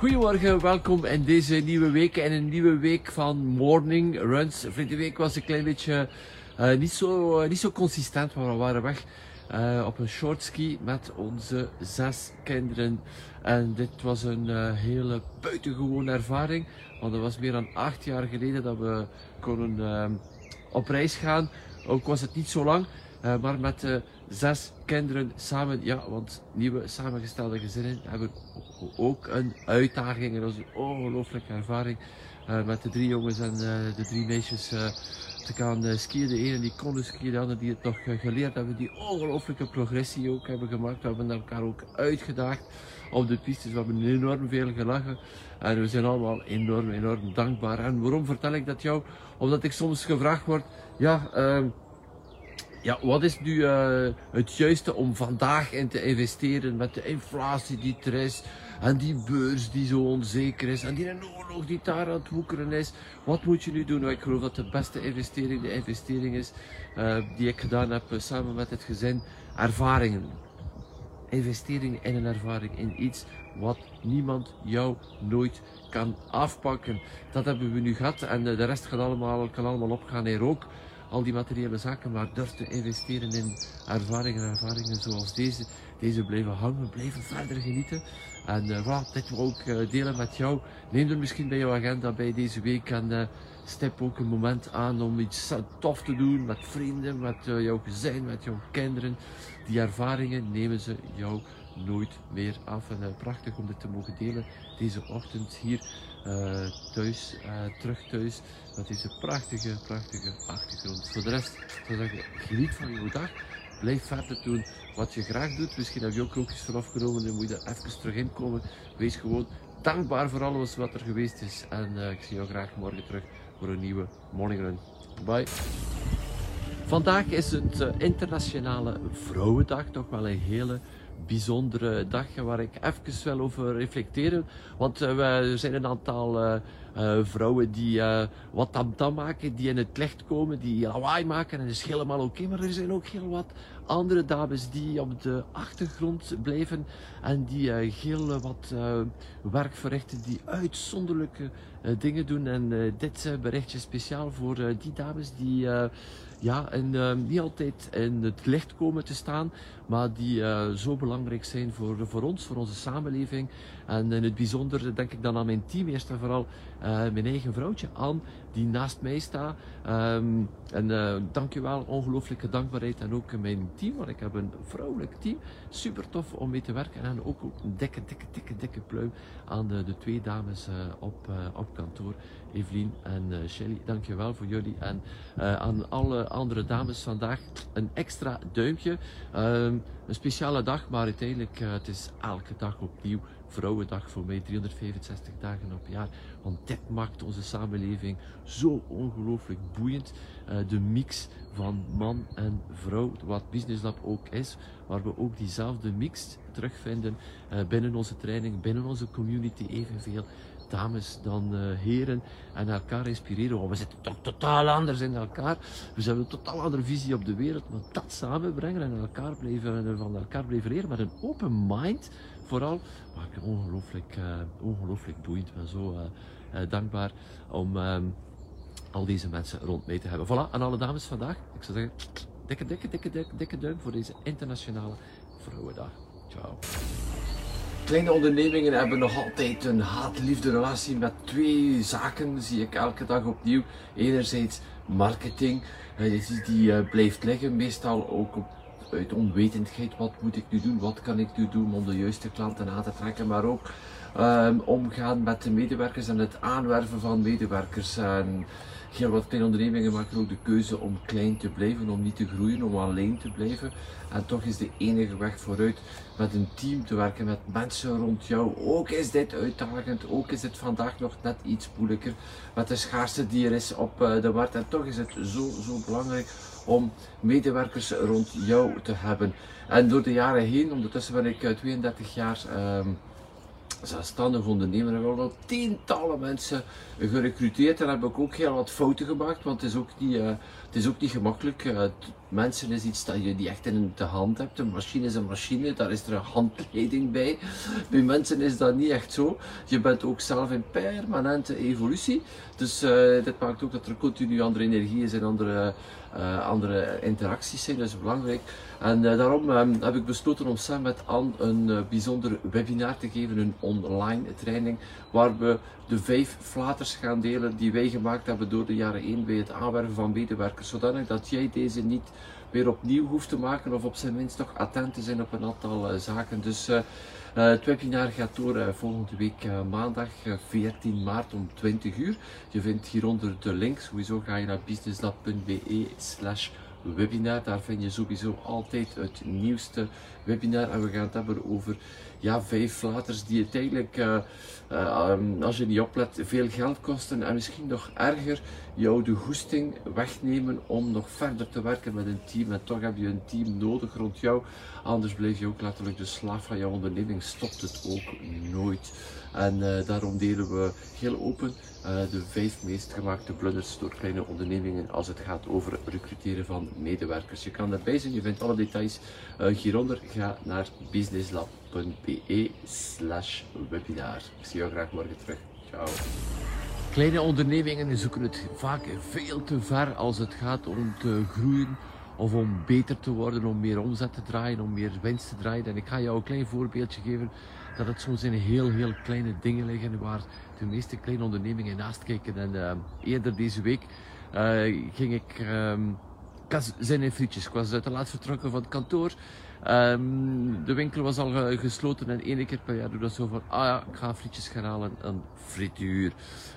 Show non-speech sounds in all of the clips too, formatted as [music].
Goedemorgen, welkom in deze nieuwe week en een nieuwe week van morning runs. Vorige week was een klein beetje uh, niet, zo, uh, niet zo consistent, maar we waren weg uh, op een shortski met onze zes kinderen. En dit was een hele buitengewone ervaring, want het was meer dan acht jaar geleden dat we konden op reis gaan. Ook was het niet zo lang, maar met zes kinderen samen, ja, want nieuwe samengestelde gezinnen hebben ook een uitdaging en dat is een ongelooflijke ervaring. Uh, met de drie jongens en de drie meisjes te gaan skiën. De ene die konden skiën, de andere die het nog geleerd hebben, die ongelooflijke progressie ook hebben gemaakt. We hebben elkaar ook uitgedaagd op de pistes. We hebben enorm veel gelachen en we zijn allemaal enorm, enorm dankbaar. En waarom vertel ik dat jou? Omdat ik soms gevraagd word, ja, ehm, ja, wat is nu uh, het juiste om vandaag in te investeren met de inflatie die er is en die beurs die zo onzeker is en die oorlog die daar aan het woekeren is? Wat moet je nu doen? Nou, ik geloof dat de beste investering de investering is uh, die ik gedaan heb uh, samen met het gezin. Ervaringen. Investering in een ervaring, in iets wat niemand jou nooit kan afpakken. Dat hebben we nu gehad en de rest kan allemaal, kan allemaal opgaan in rook al die materiële zaken, maar durf te investeren in ervaringen, ervaringen zoals deze. Deze blijven hangen, blijven verder genieten. En uh, voilà, dit wil ik uh, delen met jou. Neem er misschien bij jouw agenda bij deze week en uh, stip ook een moment aan om iets tof te doen met vrienden, met jouw gezin, met jouw kinderen. Die ervaringen nemen ze jou nooit meer af. En prachtig om dit te mogen delen deze ochtend hier uh, thuis, uh, terug thuis, met deze prachtige, prachtige achtergrond. Voor de rest zou zeggen, geniet van je dag. Blijf verder doen wat je graag doet. Misschien heb je ook krookjes vanaf genomen en moet je er even terug in komen. Wees gewoon dankbaar voor alles wat er geweest is. En ik zie jou graag morgen terug voor een nieuwe morning run. Bye. Vandaag is het internationale Vrouwendag, toch wel een hele bijzondere dag waar ik even wil over reflecteren. Want uh, er zijn een aantal uh, uh, vrouwen die wat tamtam maken, die in het licht komen, die lawaai maken en dat is helemaal oké. Maar er zijn ook heel wat andere dames die op de achtergrond blijven en die heel wat werk verrichten, die uitzonderlijke dingen doen. En dit berichtje speciaal voor die dames die ja, uh, niet altijd in het licht komen te staan, maar die uh, zo belangrijk zijn voor, voor ons, voor onze samenleving. En in het bijzonder denk ik dan aan mijn team, eerst en vooral uh, mijn eigen vrouwtje, Anne, die naast mij staat. Um, en uh, dankjewel, ongelooflijke dankbaarheid. En ook mijn team, want ik heb een vrouwelijk team. Super tof om mee te werken. En ook, een dikke, dikke, dikke, dikke pluim aan de, de twee dames uh, op, uh, op kantoor. Evelien en uh, Shelly, dankjewel voor jullie. En aan alle andere dames vandaag een extra duimpje. Um, een speciale dag, maar uiteindelijk het is elke dag opnieuw Vrouwendag voor mij, 365 dagen op jaar. Want dit maakt onze samenleving zo ongelooflijk boeiend. Uh, de mix van man en vrouw, wat Business Lab ook is, waar we ook diezelfde mix terugvinden uh, binnen onze training, binnen onze community evenveel dames dan uh, heren en elkaar inspireren. Want we zitten toch totaal anders in elkaar. We hebben een totaal andere visie op de wereld. Maar dat samenbrengen en elkaar blijven, van elkaar blijven leren met een open mind vooral. Maar ik ongelooflijk, ongelooflijk boeiend. ben zo dankbaar om um, al deze mensen rond mee te hebben. Voilà, aan alle dames vandaag. Ik zou zeggen, dikke, dikke, dikke, dikke, duim voor deze internationale Vrouwendag. Ciao. Kleine ondernemingen hebben nog altijd een haat-liefde relatie met twee zaken, zie ik elke dag opnieuw. Enerzijds marketing, die uh, blijft liggen, meestal ook op uit onwetendheid, wat moet ik nu doen, wat kan ik nu doen om de juiste klanten aan te trekken, maar ook um, omgaan met de medewerkers en het aanwerven van medewerkers. En heel wat kleine ondernemingen maken ook de keuze om klein te blijven, om niet te groeien, om alleen te blijven. En toch is de enige weg vooruit met een team te werken, met mensen rond jou. Ook is dit uitdagend, ook is het vandaag nog net iets moeilijker met de schaarste die er is op eh, de markt. En toch is het zo, zo belangrijk om medewerkers rond jou te hebben. En door de jaren heen, ondertussen ben ik 32 eh, jaar um, zelfstandig ondernemer, hebben we al tientallen mensen gerecruiteerd. En heb ik ook heel wat fouten gemaakt, want het is ook niet, uh, het is ook niet gemakkelijk. Uh, mensen is iets dat je niet echt in de hand hebt. Een machine is een machine, daar is er een handleiding bij. Bij mensen is dat niet echt zo. Je bent ook zelf in permanente evolutie. Dus uh, dit maakt ook dat er continu andere energie is en andere andere interacties zijn, dat is belangrijk. En uh, daarom um, heb ik besloten om samen met Anne een uh, bijzonder webinar te geven, een online training, waar we de vijf flaters gaan delen die wij gemaakt hebben door de jaren heen bij het aanwerven van medewerkers, zodanig dat jij deze niet weer opnieuw hoeft te maken of op zijn minst toch attent te zijn op een aantal zaken. Dus het webinar gaat door uh, volgende week uh, maandag 14 maart om 20 uur. Je vindt hieronder de link. Sowieso ga je naar businesslab.be slash webinar. Daar vind je sowieso altijd het nieuwste webinar. En we gaan het hebben over ja, vijf flaters die uiteindelijk, uh, uh, als je niet oplet, veel geld kosten. En misschien nog erger, jou de goesting wegnemen om nog verder te werken met een team. En toch heb je een team nodig rond jou. Anders blijf je ook letterlijk de slaaf van jouw onderneming. Stopt het ook nooit. En uh, daarom delen we heel open de vijf meest gemaakte blunders door kleine ondernemingen als het gaat over recruteren van medewerkers. Je kan erbij zijn, je vindt alle details uh, hieronder. Ga naar businesslab.be slash webinar. Ik zie jou graag morgen terug. Ciao. Kleine ondernemingen zoeken het vaak veel te ver als het gaat om te groeien of om beter te worden, om meer omzet te draaien, om meer winst te draaien. En ik ga jou een klein voorbeeldje geven dat het soms in heel, heel kleine dingen liggen waar de meeste kleine ondernemingen naast kijken. En uh, eerder deze week uh, ging ik, um, zijn frietjes. Ik was te laat vertrokken van het kantoor. Um, de winkel was al gesloten en één keer per jaar doe dat zo van, ah ja, ik ga frietjes gaan halen, een frituur.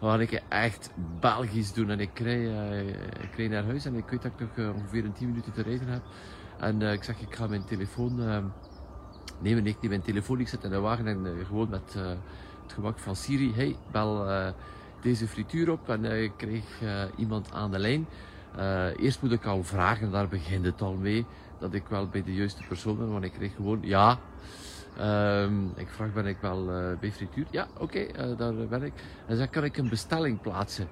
Waar ik echt Belgisch doen en ik rij, uh, ik rij naar huis en ik weet dat ik nog ongeveer een 10 minuten te rijden heb. En ik zeg, ik ga mijn telefoon ehm, nemen. Ik neem mijn telefoon, ik zet in de wagen en gewoon met het gemak van Siri, hey, bel deze frituur op en ik kreeg iemand aan de lijn. Eerst moet ik al vragen, daar begint het al mee, dat ik wel bij de juiste persoon ben, want ik kreeg gewoon ja. Um, ik vraag, ben ik wel bij frituur? Ja, oké, okay, daar ben ik. En dan kan ik een bestelling plaatsen.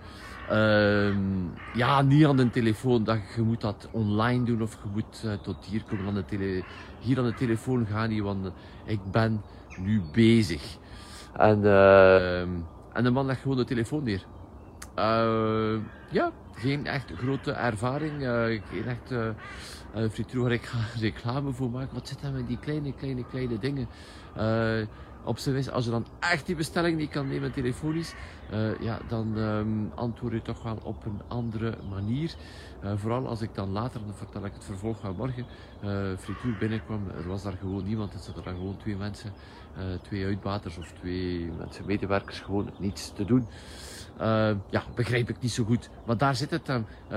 Um, ja, niet aan de telefoon, dat je moet dat online doen of je moet tot hier komen aan de tele hier aan de telefoon gaan niet, want ik ben nu bezig. En, uh, en de man legt gewoon de telefoon neer. Uh, ja, geen echt grote ervaring, uh, geen echt uh, frituur waar ik ga [laughs] reclame voor maken. Wat zit dan met die kleine, kleine, kleine dingen? op zijn wijze, als je dan echt die bestelling niet kan nemen telefonisch, ja, dan um, antwoord je toch wel op een andere manier. Vooral als ik dan later, dan vertel ik het vervolg van morgen, frituur binnenkwam, er was daar gewoon niemand, er zaten daar gewoon twee mensen, twee uitbaters of twee mensen, medewerkers, gewoon niets te doen. Uh, ja, begrijp ik niet zo goed. Maar daar zit het dan. Uh,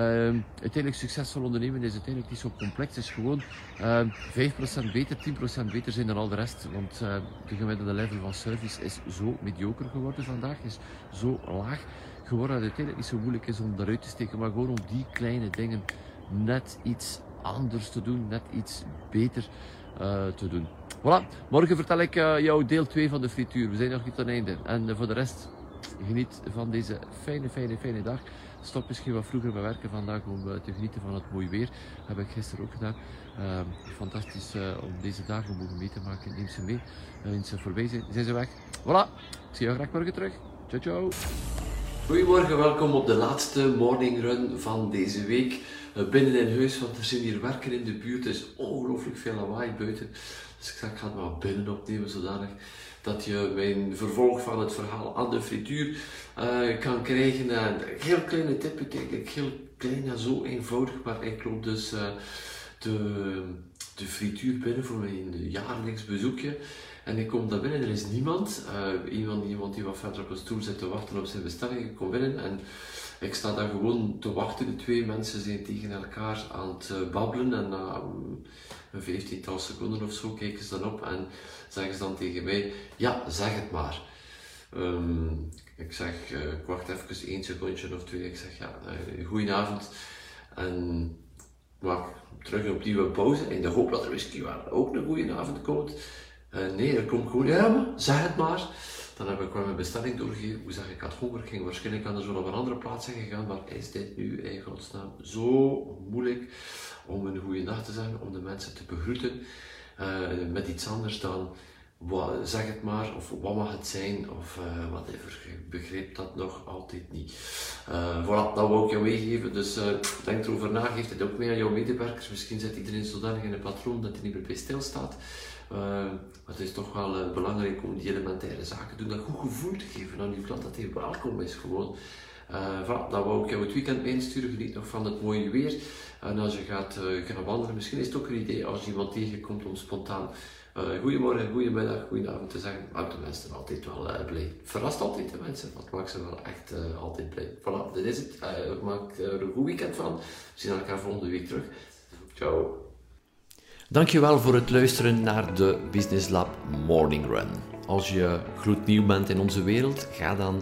uiteindelijk succesvol ondernemen is uiteindelijk niet zo complex. Het is gewoon uh, 5% beter, 10% beter zijn dan al de rest. Want uh, de gemiddelde level van service is zo mediocre geworden vandaag, is zo laag geworden dat het uiteindelijk niet zo moeilijk is om eruit te steken. Maar gewoon om die kleine dingen net iets anders te doen, net iets beter uh, te doen. Voilà, morgen vertel ik jou deel 2 van de frituur. We zijn nog niet aan het einde. En voor de rest, geniet van deze fijne, fijne, fijne dag. Stop misschien wat vroeger bij werken vandaag om te genieten van het mooie weer. Heb ik gisteren ook gedaan. Uh, fantastisch uh, om deze dagen mogen mee te maken. Neem ze mee. Uh, eens ze voorbij zijn, zijn ze weg. Voilà. Ik zie jou graag morgen terug. Ciao, ciao. Goedemorgen, welkom op de laatste morning run van deze week. Binnen in huis, want er zijn hier werken in de buurt. Er is ongelooflijk veel lawaai buiten. Dus ik ga het maar binnen opnemen zodanig dat je mijn vervolg van het verhaal aan de frituur uh, kan krijgen. Uh, een heel kleine tip, eigenlijk heel klein en zo eenvoudig, maar ik loop dus uh, de, de frituur binnen voor mijn jaarlijks bezoekje. En ik kom daar binnen, er is niemand. iemand, iemand die wat verder op een stoel zit te wachten op zijn bestelling. Ik kom binnen en ik sta daar gewoon te wachten. De twee mensen zijn tegen elkaar aan het eh, babbelen en na mm, een vijftiental seconden of zo kijken ze dan op en zeggen ze dan tegen mij, ja, zeg het maar. Ehm, ik zeg, uh, ik wacht even één secondje of twee. Ik zeg, ja, uh, goedenavond. En maak terug opnieuw een pauze in de hoop dat er misschien wel ook een goedenavond komt. Uh, nee, er komt gewoon, ja zeg het maar. Dan heb ik wel mijn bestelling doorgegeven. Hoe zeg ik, had honger, ging waarschijnlijk de zo op een andere plaats zijn gegaan. Maar is dit nu in godsnaam zo moeilijk om een goede nacht te zeggen, om de mensen te begroeten met iets anders dan wat, zeg het maar, of wat mag het zijn, of uh, whatever. Ik begreep dat nog altijd niet. Uh, voilà, dat wou ik jou meegeven. Dus uh, denk erover na, geef het ook mee aan jouw medewerkers. Misschien zit iedereen zodanig in een patroon dat hij niet meer bij stilstaat. maar het is toch wel belangrijk om die elementaire zaken te doen, dat goed gevoel te geven aan je klant, dat hij welkom is gewoon. Uh, voilà, dan wou ik jou het weekend insturen. Geniet nog van het mooie weer. En als je gaat uh, gaan wandelen, misschien is het ook een idee als je iemand tegenkomt om spontaan uh, goedemorgen, goedemiddag, goedenavond te zeggen. Maakt de mensen altijd wel blij. Verrast altijd de mensen, dat maakt ze wel echt altijd blij. Voilà, dit is het. maak er een goed weekend van. We zien elkaar volgende week terug. Ciao. Dankjewel voor het luisteren naar de Business Lab Morning Run. Als je gloednieuw bent in onze wereld, ga dan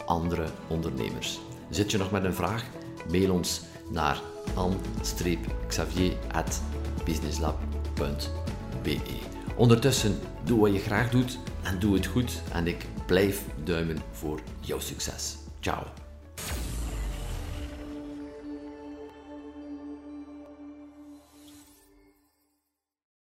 andere ondernemers. Zit je nog met een vraag? Mail ons naar an-xavier.businesslab.be Ondertussen, doe wat je graag doet en doe het goed en ik blijf duimen voor jouw succes. Ciao.